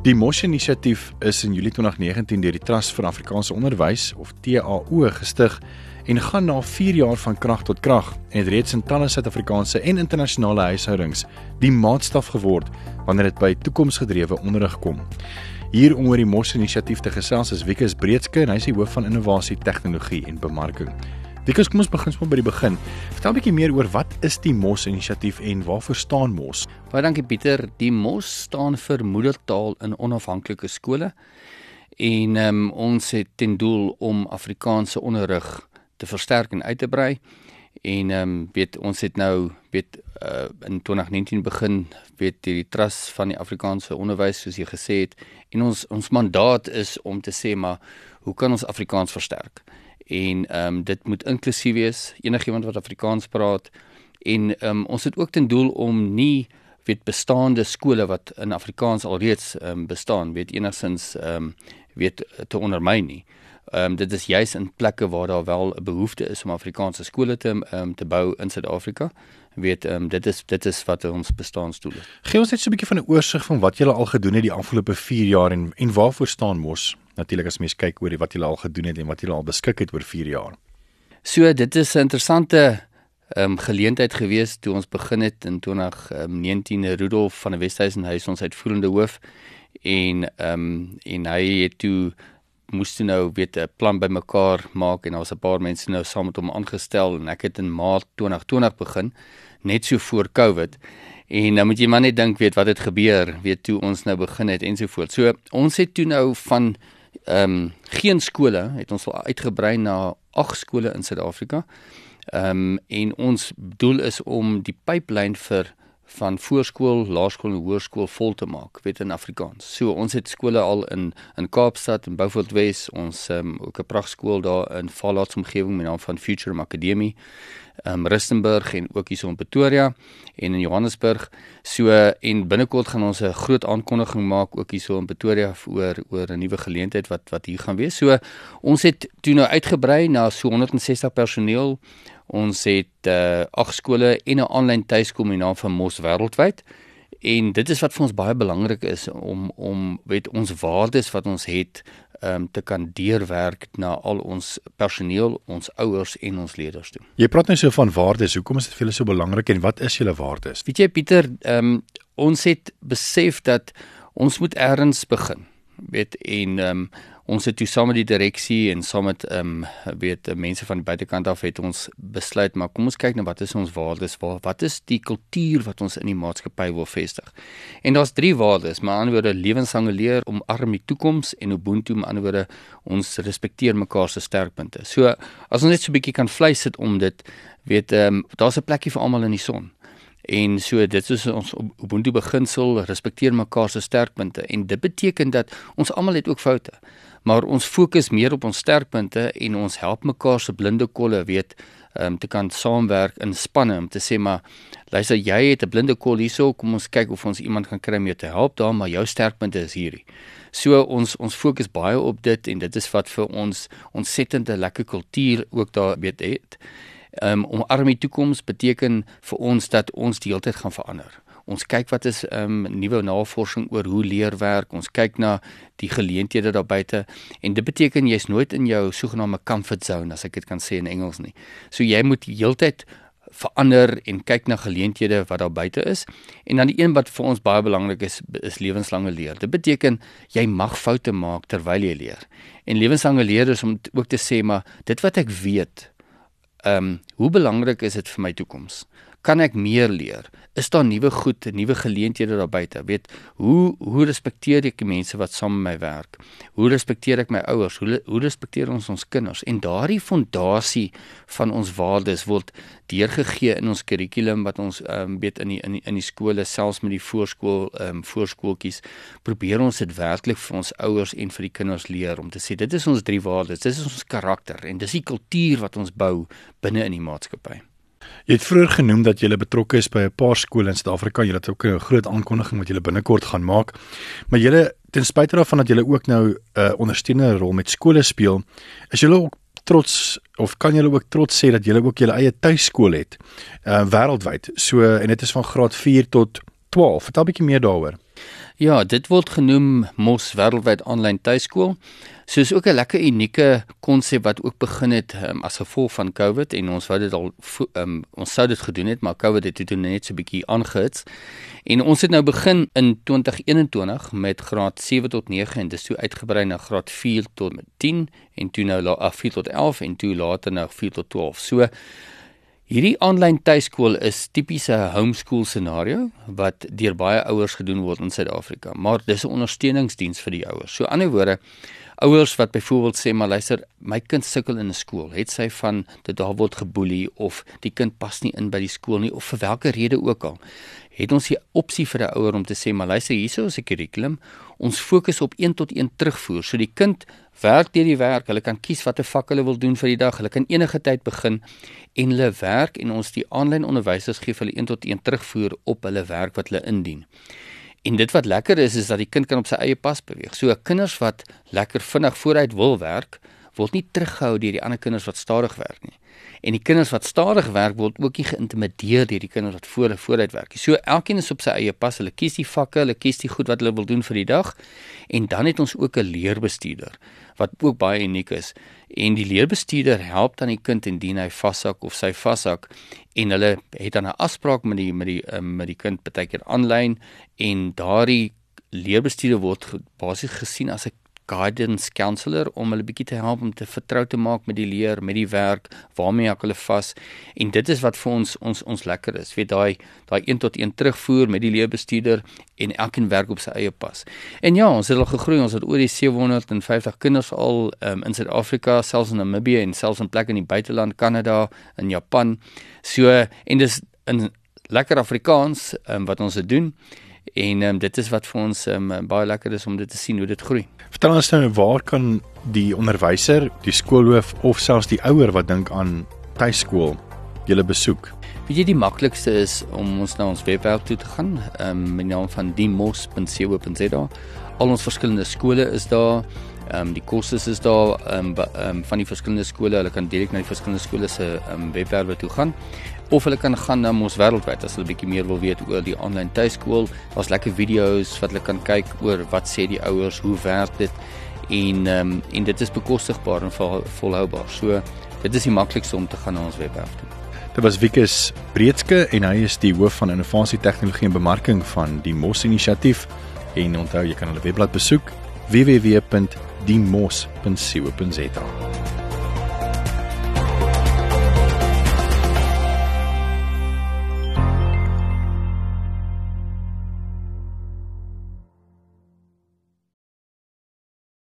Die Mosh inisiatief is in Julie 2019 deur die Trust vir Afrikaanse Onderwys of TAO gestig en gaan na 4 jaar van krag tot krag en het reeds in talle Suid-Afrikaanse en internasionale huishoudings die maatstaf geword wanneer dit by toekomsgedrewe onderrig kom. Hier om oor die Mosh inisiatief te gesels is Wieke Breedske en hy is die hoof van innovasie, tegnologie en bemarking. Wieke, kom ons begin sommer by die begin. Vertel 'n bietjie meer oor wat is die Mosh inisiatief en waarvoor staan Mosh? Baie dankie Pieter. Die Mosh staan vir Moedertaal in Onafhanklike skole. En um, ons het ten doel om Afrikaanse onderrig te versterk en uit te brei. En ehm um, weet ons het nou weet uh, in 2019 begin weet die trust van die Afrikaanse onderwys soos jy gesê het en ons ons mandaat is om te sê maar hoe kan ons Afrikaans versterk? En ehm um, dit moet inklusief wees enigiemand wat Afrikaans praat en ehm um, ons het ook ten doel om nie weet bestaande skole wat in Afrikaans alreeds um, bestaan weet enigsins ehm um, weet te ondermyn nie. Ehm um, dit is juis in plekke waar daar wel 'n behoefte is om Afrikaanse skole te ehm um, te bou in Suid-Afrika. Weet ehm um, dit is dit is wat ons bestaansdoel is. Gee ons net so 'n bietjie van 'n oorsig van wat julle al gedoen het die afgelope 4 jaar en en waarvoor staan Mos? Natuurlik as mens kyk oor wat julle al gedoen het en wat julle al beskik het oor 4 jaar. So dit is 'n interessante um, geleentheid gewees toe ons begin het in 2019 um, Rudolf van der Westhuizen huis ons uitvoerende hoof en ehm um, en hy het toe moes toe nou weet 'n plan bymekaar maak en daar was 'n paar mense nou saam met hom aangestel en ek het in Maart 2020 begin net so voor Covid en nou moet jy maar net dink weet wat het gebeur weet toe ons nou begin het en so voort. So ons het toe nou van ehm um, geen skole het ons al uitgebrei na 8 skole in Suid-Afrika. Ehm um, en ons doel is om die pyplyn vir van voorskool, laerskool en hoërskool vol te maak, weet in Afrikaans. So ons het skole al in in Kaapstad en Beaufort Wes, ons um, ook 'n pragtskool daar in Vallats omgewing met naam van Future Academy, ehm um, Rustenburg en ook hier so in Pretoria en in Johannesburg. So en binnekort gaan ons 'n groot aankondiging maak ook hier so in Pretoria oor oor 'n nuwe geleentheid wat wat hier gaan wees. So ons het toe nou uitgebrei na so 160 personeel Ons het uh ag skole en 'n aanlyn naam van Mos wêreldwyd. En dit is wat vir ons baie belangrik is om om weet ons waardes wat ons het um te kan deurwerk na al ons personeel, ons ouers en ons leerders toe. Jy praat nou so van waardes. Hoekom is dit vir julle so belangrik en wat is julle waardes? Weet jy Pieter, um ons het besef dat ons moet eers begin. Weet en um ons het toe saam met die direksie en saam met ehm um, weet mense van die buitekant af het ons besluit maar kom ons kyk na wat is ons waardes wat wat is die kultuur wat ons in die maatskappy wil vestig. En daar's drie waardes, maar aan woorde lewenslange leer om arm die toekoms en ubuntu met ander woorde ons respekteer mekaar se sterkpunte. So as ons net so 'n bietjie kan vleis sit om dit weet ehm um, daar's 'n plekkie vir almal in die son. En so dit is ons ubuntu beginsel respekteer mekaar se sterkpunte en dit beteken dat ons almal het ook foute maar ons fokus meer op ons sterkpunte en ons help mekaar se blinde kolle weet om um, te kan saamwerk in spanne om te sê maar luister jy het 'n blinde kol hierso kom ons kyk of ons iemand kan kry om jou te help daar maar jou sterkpunte is hierdie. So ons ons fokus baie op dit en dit is wat vir ons ontsettende lekker kultuur ook daar weet het. Um, om armie toekoms beteken vir ons dat ons die hele tyd gaan verander. Ons kyk wat is ehm um, nuwe navorsing oor hoe leer werk. Ons kyk na die geleenthede daar buite en dit beteken jy's nooit in jou sogenaamde comfort zone as ek dit kan sê in Engels nie. So jy moet heeltyd verander en kyk na geleenthede wat daar buite is. En dan die een wat vir ons baie belangrik is is lewenslange leer. Dit beteken jy mag foute maak terwyl jy leer. En lewenslange leer is om ook te sê maar dit wat ek weet, ehm um, hoe belangrik is dit vir my toekoms? kan ek meer leer? Is daar nuwe goed, nuwe geleenthede daar buite? Weet, hoe hoe respekteer ek die mense wat saam met my werk? Hoe respekteer ek my ouers? Hoe hoe respekteer ons ons kinders? En daardie fondasie van ons waardes word deurgegee in ons kurrikulum wat ons ehm um, weet in die in die, in die skole selfs met die voorskool ehm um, voorskooltjies probeer ons dit werklik vir ons ouers en vir die kinders leer om te sê dit is ons drie waardes, dit is ons karakter en dis die kultuur wat ons bou binne in die maatskappy. Jy het vroeër genoem dat jy betrokke is by 'n paar skole in Suid-Afrika. Jy het ook 'n groot aankondiging wat jy binnekort gaan maak. Maar jy ten spyte daarvan dat jy ook nou 'n uh, ondersteunende rol met skole speel, is jy ook trots of kan jy ook trots sê dat jy ook jou eie tuiskool het uh wêreldwyd. So en dit is van graad 4 tot 12. Vertel 'n bietjie meer daaroor. Ja, dit word genoem Mos wêreldwyd aanlyn tuiskool. So is ook 'n lekker unieke konsep wat ook begin het um, as gevolg van COVID en ons wou dit al um, ons sou dit gedoen het, maar COVID het dit net so 'n bietjie aangehits. En ons het nou begin in 2021 met graad 7 tot 9 en dis toe uitgebrei na graad 4 tot 10 en toe nou af 4 tot 11 en toe later na 4 tot 12. So Hierdie aanlyn tuiskool is tipiese homeschool scenario wat deur baie ouers gedoen word in Suid-Afrika, maar dis 'n ondersteuningsdiens vir die ouers. So ander woorde, ouers wat byvoorbeeld sê maar luister, my kind sukkel in 'n skool, het sy van dit daar word geboelie of die kind pas nie in by die skool nie of vir watter rede ook al, het ons die opsie vir 'n ouer om te sê maar luister, hierso is 'n kurrikulum, ons fokus op 1 tot 1 terugvoer. So die kind werk deur die werk, hulle kan kies watter vak hulle wil doen vir die dag, hulle kan enige tyd begin en hulle werk en ons die aanlyn onderwysers gee vir hulle 1 tot 1 terugvoer op hulle werk wat hulle indien. En dit wat lekker is is dat die kind kan op sy eie pas beweeg. So kinders wat lekker vinnig vooruit wil werk, word nie teruggehou deur die ander kinders wat stadig werk nie. En die kinders wat stadig werk word ook nie geïntimideer deur die kinders wat voor vooruit werk nie. So elkeen is op sy eie pas. Hulle kies die vakke, hulle kies die goed wat hulle wil doen vir die dag. En dan het ons ook 'n leerbestuurder wat ook baie uniek is. En die leerbestuurder help dan die kind indien hy vashak of sy vashak en hulle het dan 'n afspraak met die met die um, met die kind baie keer aanlyn en daardie leerbestuurder word basies gesien as 'n guidance counselor om hulle bietjie te help om te vertrou te maak met die leer, met die werk, waarmee ek hulle vas. En dit is wat vir ons ons ons lekker is. Weet daai daai 1 tot 1 terugvoer met die leerbestuurder en elkeen werk op sy eie pas. En ja, ons het al gegroei. Ons het oor die 750 kinders al um, in Suid-Afrika, selfs in Namibië en selfs in plekke in die buiteland, Kanada, in Japan. So en dis in lekker Afrikaans um, wat ons dit doen. En um, dit is wat vir ons um, baie lekker is om dit te sien hoe dit groei. Vertel ons nou waar kan die onderwyser, die skoolhoof of selfs die ouer wat dink aan tuiskool julle besoek? Weet jy die maklikste is om ons na ons webwerf toe te gaan, ehm um, met die naam van dimos.co.za. Al ons verskillende skole is daar. Ehm um, die kosse is daar ehm um, um, van die verskillende skole. Hulle kan direk na die verskillende skole se ehm um, webwerwe toe gaan of hulle kan gaan na ons wêreldwyd as hulle bietjie meer wil weet oor die aanlyn tuiskool. Daar's lekker video's wat hulle kan kyk oor wat sê die ouers, hoe werk dit en ehm um, en dit is bekostigbaar en vol, volhoubaar. So dit is die maklikste om te gaan na ons webwerf toe. Dit was Wikus Breedske en hy is die hoof van innovasie tegnologie en bemarking van die Mos inisiatief en onthou jy kan hulle webblad besoek www.dimos.co.za